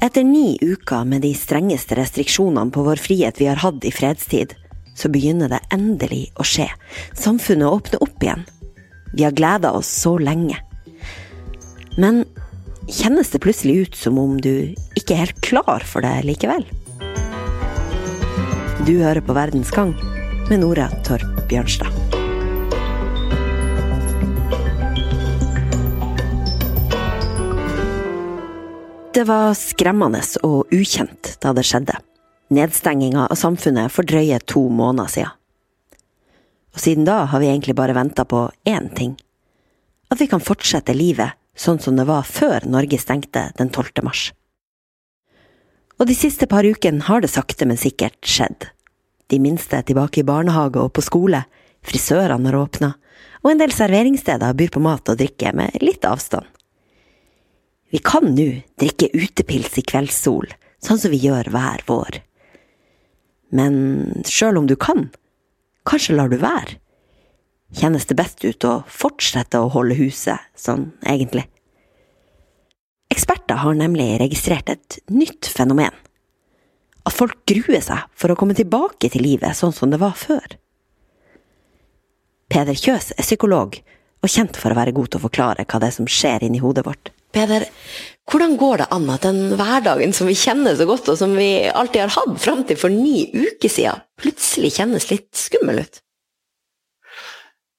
Etter ni uker med de strengeste restriksjonene på vår frihet vi har hatt i fredstid, så begynner det endelig å skje. Samfunnet åpner opp igjen. Vi har gleda oss så lenge. Men kjennes det plutselig ut som om du ikke er helt klar for det likevel? Du hører på Verdens gang med Nora Torp Bjørnstad. Det var skremmende og ukjent da det skjedde. Nedstenginga av samfunnet for drøye to måneder siden. Og siden da har vi egentlig bare venta på én ting. At vi kan fortsette livet sånn som det var før Norge stengte den 12. mars. Og de siste par ukene har det sakte, men sikkert skjedd. De minste er tilbake i barnehage og på skole, frisørene har åpna, og en del serveringssteder byr på mat og drikke med litt avstand. Vi kan nå drikke utepils i kveldssol, sånn som vi gjør hver vår. Men sjøl om du kan, kanskje lar du være? Kjennes det best ut å fortsette å holde huset, sånn egentlig? Eksperter har nemlig registrert et nytt fenomen. At folk gruer seg for å komme tilbake til livet sånn som det var før. Peder Kjøs er psykolog, og kjent for å være god til å forklare hva det er som skjer inni hodet vårt. Peder, hvordan går det an at den hverdagen som vi kjenner så godt, og som vi alltid har hatt fram til for ni uker siden, plutselig kjennes litt skummel ut?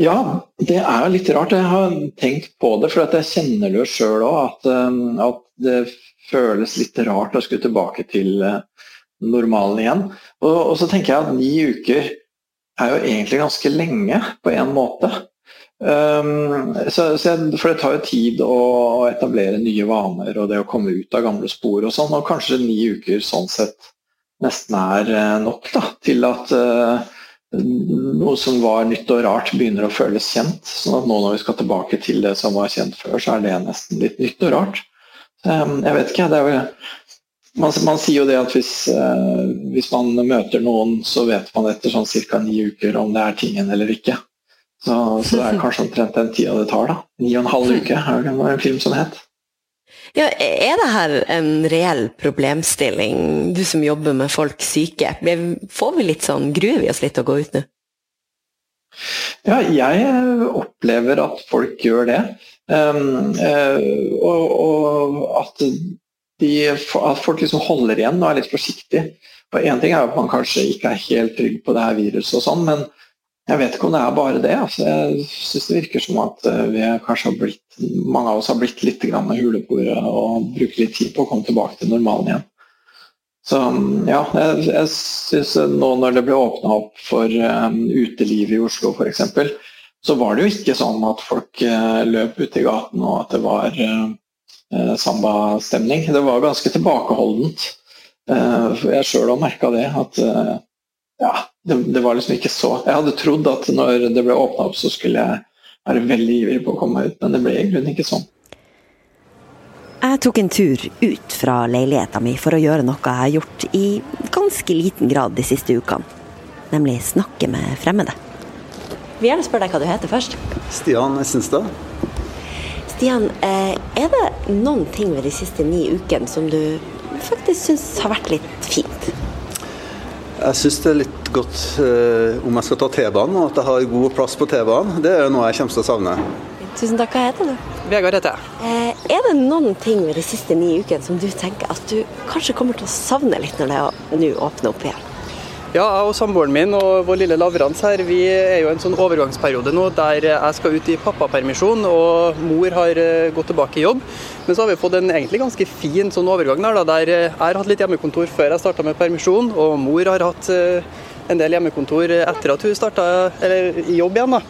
Ja, det er litt rart. Jeg har tenkt på det, for jeg kjenner det sjøl òg. Um, at, det føles litt rart å skulle tilbake til uh, normalen igjen. Og, og så tenker jeg at ni uker er jo egentlig ganske lenge på en måte. Um, så, for det tar jo tid å, etablere nye vaner og det å komme ut av gamle spor og sånn. Og kanskje ni uker sånn sett nesten er uh, nok da, til at uh, noe som var nytt og rart begynner å føles kjent. sånn at nå når vi skal tilbake til det som var kjent før, så er det nesten litt nytt og rart. Um, jeg vet ikke, det er vel man, man, sier jo det at hvis, uh, hvis man møter noen, så vet man etter sånn ca. ni uker om det er tingen eller ikke. Så, så, det er kanskje omtrent den tida det tar. da. Ni og en halv uke er det en film som het. Ja, er det her en reell problemstilling, du som jobber med folk syke? Får vi litt sånn, Gruer vi oss litt til å gå ut nå? Ja, jeg opplever at folk gjør det. Um, uh, og, og at, de, at, folk liksom holder igjen og er litt forsiktige. Én ting er at man kanskje ikke er helt trygg på det her viruset, og sånn, men jeg vet ikke om det er bare det. Altså, jeg syns det virker som at eh, vi kanskje har blitt, mange av oss har blitt litt huleboere og bruker litt tid på å komme tilbake til normalen igjen. Så ja, jeg, jeg syns nå når det ble åpna opp for um, uteliv i Oslo f.eks., så var det jo ikke sånn at folk uh, løp ute i gaten og at det var uh, sambastemning. Det var ganske tilbakeholdent. Uh, jeg sjøl har merka det. at ja, det, det, var liksom ikke så Jeg hadde trodd at når det ble åpna opp, så skulle jeg være veldig ivrig på å komme meg ut, men det ble i grunnen ikke sånn. Jeg tok en tur ut fra leiligheta mi for å gjøre noe jeg har gjort i ganske liten grad de siste ukene. Nemlig snakke med fremmede. Jeg vil gjerne spørre deg hva du heter først. Stian Essenstad. Stian, eh, er det noen ting ved de siste ni ukene som du faktisk syns har vært litt fint? Jeg syns det er litt godt eh, om jeg skal ta T-banen, og at jeg har god plass på T-banen. Det er noe jeg kommer til å savne. Tusen takk. Hva heter du? Vegard heter jeg. Eh, er det noen ting ved de siste ni ukene som du tenker at du kanskje kommer til å savne litt når det nå åpner opp igjen? Ja, jeg og samboeren min og vår lille Lavrans her, vi er jo i en sånn overgangsperiode nå der jeg skal ut i pappapermisjon og mor har eh, gått tilbake i jobb. Men så har vi fått en egentlig ganske fin sånn overgang der, da, der jeg har hatt litt hjemmekontor før jeg starta med permisjon, og mor har hatt eh, en del hjemmekontor etter at hun starta i jobb igjen. da.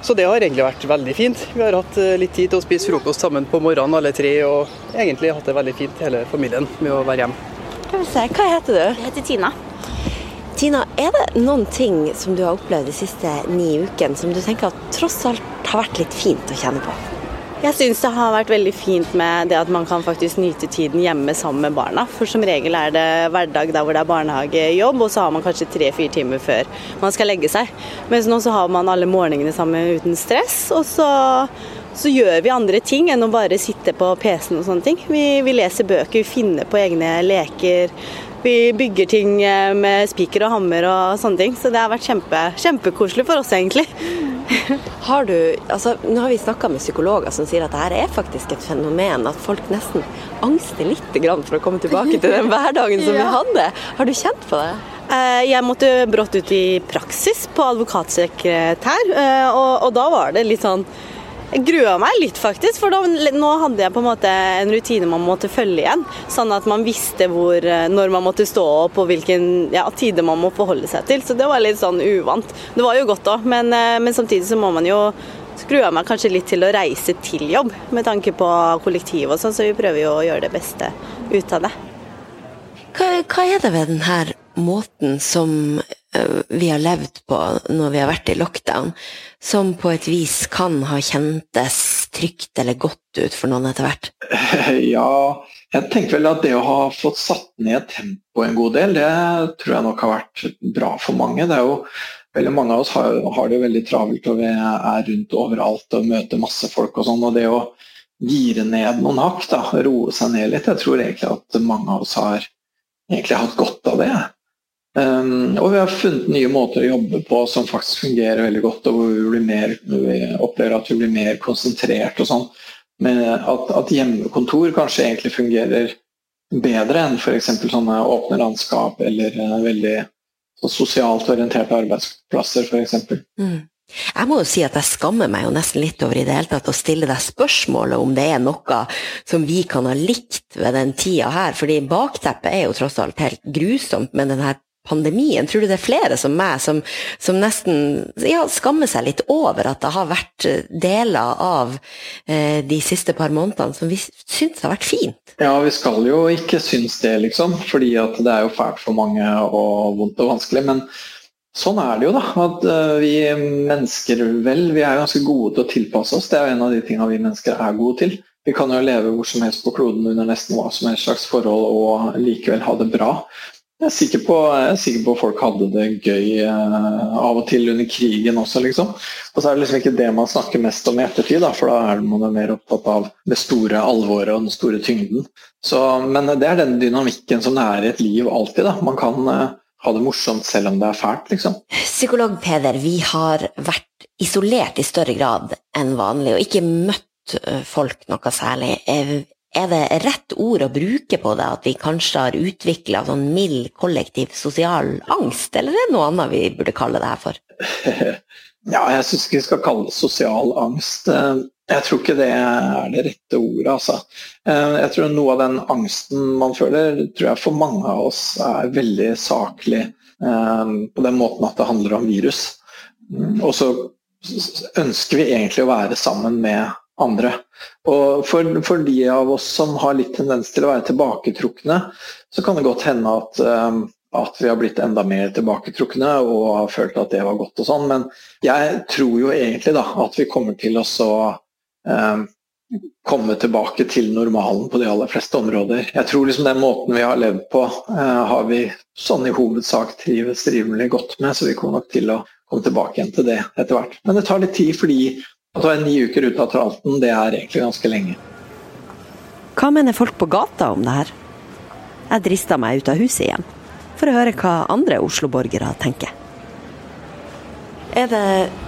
Så det har egentlig vært veldig fint. Vi har hatt eh, litt tid til å spise frokost sammen på morgenen alle tre, og egentlig hatt det veldig fint hele familien med å være hjemme. Hva heter du? Jeg heter Tina. Tina, er det noen ting som du har opplevd de siste ni ukene som du tenker at tross alt har vært litt fint å kjenne på? Jeg syns det har vært veldig fint med det at man kan faktisk nyte tiden hjemme sammen med barna. For som regel er det hverdag der hvor det er barnehagejobb, og så har man kanskje tre-fire timer før man skal legge seg. Mens nå så har man alle morgenene sammen uten stress, og så så gjør vi andre ting enn å bare sitte på PC-en og sånne ting. Vi, vi leser bøker, vi finner på egne leker. Vi bygger ting eh, med spiker og hammer og sånne ting. Så det har vært kjempe, kjempekoselig for oss, egentlig. Har du, altså Nå har vi snakka med psykologer som sier at dette er faktisk et fenomen. At folk nesten angster litt for å komme tilbake til den hverdagen som ja. vi hadde. Har du kjent på det? Eh, jeg måtte brått ut i praksis på advokatsekretær, eh, og, og da var det litt sånn jeg grua meg litt, faktisk. For da, nå hadde jeg på en måte en rutine man måtte følge igjen. Sånn at man visste hvor, eh, når man måtte stå opp og hvilken ja, tide man må forholde seg til. Så det var litt sånn uvant. Det var jo godt òg, men, eh, men, samtidig så må man jo skrue meg kanskje litt til å reise til jobb, med tanke på kollektiv og sånn, så vi prøver jo å gjøre det beste ut av det. Hva, hva er det ved denne måten som vi har levd på når vi har vært i lockdown, som på et vis kan ha kjentes trygt eller godt ut for noen etter hvert? Ja, jeg tenker vel at det å ha fått satt ned tempoet en god del, det tror jeg nok har vært bra for mange. Det er jo veldig Mange av oss har, har det jo veldig travelt og vi er rundt overalt og møter masse folk og sånn. og det å gire ned noen hakk, da, roe seg ned litt. Jeg tror egentlig at mange av oss har egentlig hatt godt av det. Um, og vi har funnet nye måter å jobbe på som faktisk fungerer veldig godt, og hvor vi, mer, vi opplever at vi blir mer konsentrert og sånn. Men at, at, hjemmekontor kanskje egentlig fungerer bedre enn f.eks. sånne åpne landskap eller uh, veldig sosialt orienterte arbeidsplasser f.eks. Mm. Jeg må jo si at jeg skammer meg jo nesten litt over i det hele tatt å stille deg spørsmålet om det er noe som vi kan ha likt ved den tida her, fordi bakteppet er jo tross alt helt grusomt med den her pandemien? Tror du det er flere som meg som, som nesten ja, skammer seg litt over at det har vært eh, deler av eh, de siste par månedene som vi syns har vært fint? Ja, vi skal jo ikke synes det, liksom. Fordi at det er jo fælt for mange og vondt og vanskelig. Men sånn er det jo, da. At uh, vi mennesker, vel, vi er ganske gode til å tilpasse oss. Det er jo en av de tingene vi mennesker er gode til. Vi kan jo leve hvor som helst på kloden under nesten hva som helst slags forhold og likevel ha det bra. Jeg er, sikker på, jeg er sikker på folk hadde det gøy uh, av og til under krigen også, liksom. Og så er det liksom ikke det man snakker mest om i ettertid, da, for da er man mer opptatt av det store alvoret og den store tyngden. Så, men det er den dynamikken som det er i et liv alltid. da. Man kan uh, ha det morsomt selv om det er fælt, liksom. Psykolog Peder, vi har vært isolert i større grad enn vanlig, og ikke møtt eh, folk noe særlig. Er det rett ord å bruke på det, at vi kanskje har utvikla sånn mild kollektiv sosial angst, eller er det noe annet vi burde kalle det her for? Ja, jeg syns ikke vi skal kalle det sosial angst. Jeg tror ikke det er det rette ordet, altså. Eh, jeg tror noe av den angsten man føler, tror jeg for mange av oss er veldig saklig eh, på den måten at det handler om virus. Mm, og så ønsker vi egentlig å være sammen med andre. Og for, for, de av oss som har litt tendens til å være tilbaketrukne, så kan det godt hende at, um, at vi har blitt enda mer tilbaketrukne og har følt at det var godt og sånn. Men jeg tror jo egentlig da at vi kommer til å så um, komme tilbake til normalen på de aller fleste områder. Jeg tror liksom den måten vi har levd på, uh, har vi sånn i hovedsak trives rimelig godt med, så vi kommer nok til å komme tilbake igjen til det etter hvert. Men det tar litt tid fordi å ta ni uker ut av tralten, det er egentlig ganske lenge. Hva mener folk på gata om det her? Jeg drista meg ut av huset igjen, for å høre hva andre Oslo-borgere tenker. Er det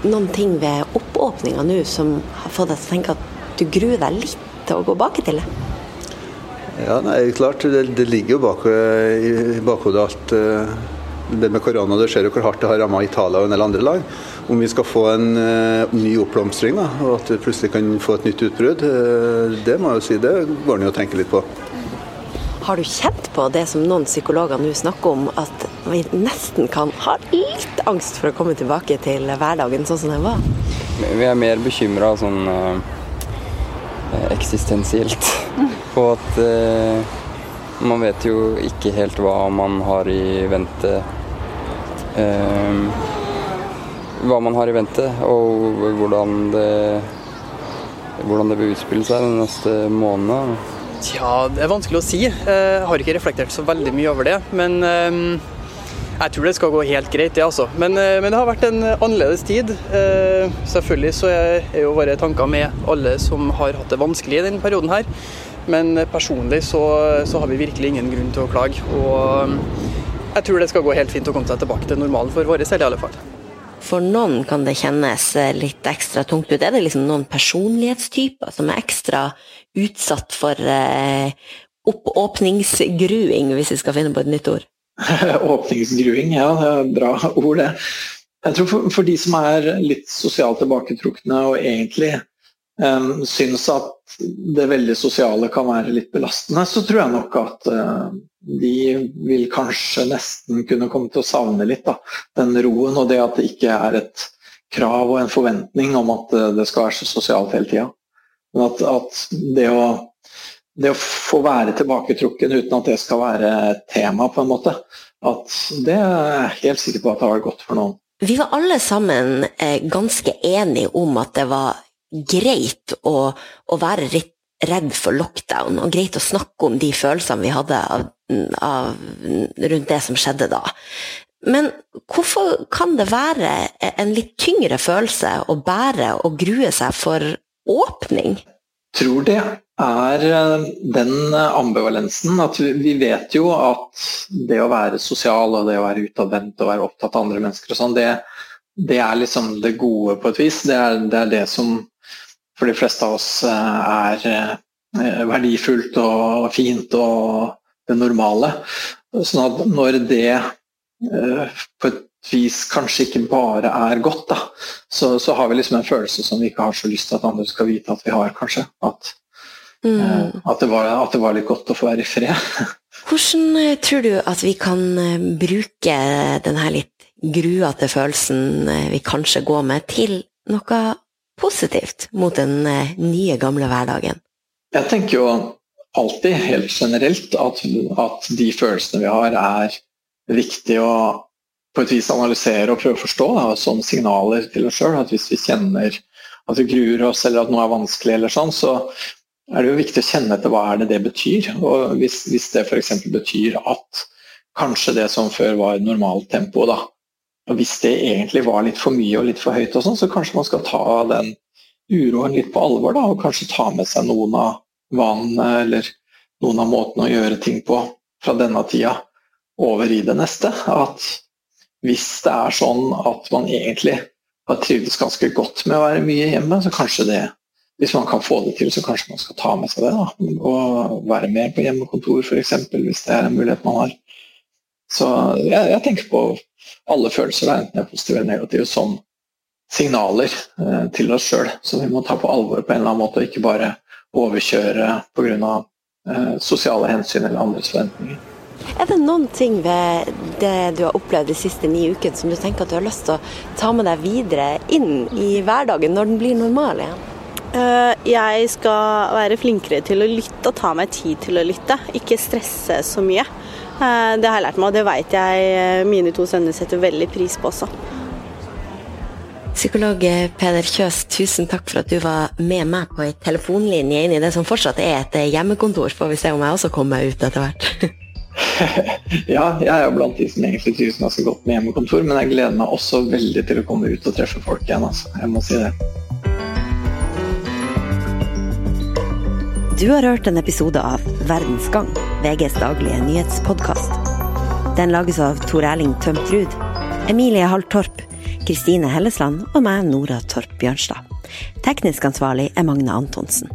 noen ting ved oppåpninga nå som har fått deg til å tenke at du gruer deg litt til å gå baki til det? Ja, nei, klart. Det, det ligger jo bak, i bakhodet alt uh, det med korona. Du ser jo hvor hardt det har ramma Italia og en del andre land om vi skal få en uh, ny oppblomstring, og at vi plutselig kan få et nytt utbrudd, uh, det må jeg jo si, det går det å tenke litt på. Har du kjent på det som noen psykologer nå snakker om, at vi nesten kan ha litt angst for å komme tilbake til hverdagen sånn som den var? Vi er mer bekymra sånn uh, eksistensielt på at man vet jo ikke helt hva man har i vente. Uh, hva man har i vente, og hvordan det, hvordan det vil utspille seg den neste måneden. Tja, det er vanskelig å si. Jeg har ikke reflektert så veldig mye over det. Men ehm, Jeg tror det skal gå helt greit, det altså. Men, men det har vært en annerledes tid. Selvfølgelig så er jo våre tanker med alle som har hatt det vanskelig i denne perioden her. Men personlig så, så har vi virkelig ingen grunn til å klage. Og jeg tror det skal gå helt fint å komme seg tilbake til normalen for våre selv i alle fall. For noen kan det kjennes litt ekstra tungt ut. Er det liksom noen personlighetstyper som er ekstra utsatt for eh, oppåpningsgruing, hvis vi skal finne på et nytt ord? Åpningsgruing, ja. Det er bra ord, det. Jeg tror for, for, de som er litt sosialt tilbaketrukne og egentlig um, syns at det veldig sosiale kan være litt belastende, så tror jeg nok at uh, de vil kanskje nesten kunne komme til å savne litt da, den roen og det at det ikke er et krav og en forventning om at uh, det skal være så sosialt hele tida. Men at, at det å det å få være tilbaketrukken uten at det skal være et tema, på en måte, at det er jeg helt sikker på at det har vært godt for noen. Vi var alle sammen eh, ganske enige om at det var greit å, å, være litt redd for lockdown, og greit å snakke om de følelsene vi hadde av, av, rundt det som skjedde da. Men hvorfor kan det være en litt tyngre følelse å bære og grue seg for åpning? Jeg tror det er eh, den ambivalensen at vi vet jo at det å være sosial og det å være utadvendt og være opptatt av andre mennesker og sånn, det, det, er liksom det gode på et vis. Det er, det er, det som for de fleste av oss eh, er eh, verdifullt og fint og det normale. Sånn at når det på et vis kanskje ikke bare er godt, da, så, så har vi liksom en følelse som vi ikke har så lyst til at andre skal vite at vi har, kanskje. At Mm. Eh, at, det var, at, det var, litt godt å få være i fred. Hvordan eh, tror du at vi kan eh, bruke denne litt gruete følelsen vi kanskje går med, til noe positivt mot den nye, gamle hverdagen? Jeg tenker jo alltid, helt generelt, at, at de følelsene vi har, er viktig å på et vis analysere og prøve å forstå da, som signaler til oss sjøl. At hvis vi kjenner at vi gruer oss eller at noe er vanskelig, eller sånn, så er det jo viktig å kjenne etter hva er det det betyr. Og hvis, hvis det f.eks. betyr at kanskje det som før var normaltempo, da, hvis det egentlig var litt for mye og litt for høyt, og sånn, så kanskje man skal ta den uroen litt på alvor da, og kanskje ta med seg noen av vanene eller noen av måtene å gjøre ting på fra denne tida over i det neste. At hvis det er sånn at man egentlig har trivdes ganske godt med å være mye hjemme, så kanskje det hvis man kan få det til, så kanskje man skal ta med seg det. da, Og være med på hjemmekontor f.eks., hvis det er en mulighet man har. Så jeg, jeg tenker på alle følelser, enten de er positive eller negative, som signaler eh, til oss sjøl, som vi må ta på alvor på en eller annen måte, og ikke bare overkjøre pga. Eh, sosiale hensyn eller andres forventninger. Er det noen ting ved det du har opplevd de siste ni ukene som du tenker at du har lyst til å ta med deg videre inn i hverdagen når den blir normal igjen? Eh, jeg skal være flinkere til å lytte og ta meg tid til å lytte, ikke stresse så mye. Eh, det har jeg lært meg, og det vet jeg eh, mine to sønner setter veldig pris på også. Psykolog Peder Kjøs, tusen takk for at du var med meg på ei telefonlinje inn i det som fortsatt er et hjemmekontor. Får vi se om jeg også kommer meg ut etter hvert. ja, jeg er jo blant de som egentlig trives ganske godt med hjemmekontor, men jeg gleder meg også veldig til å komme ut og treffe folk igjen. Altså. Jeg må si det. Du har hørt en episode av Verdens Gang, VGs daglige nyhetspodkast. Den lages av Tor Erling Tømt Ruud, Emilie Hall Torp, Kristine Hellesland og meg, Nora Torp Bjørnstad. Teknisk ansvarlig er Magne Antonsen.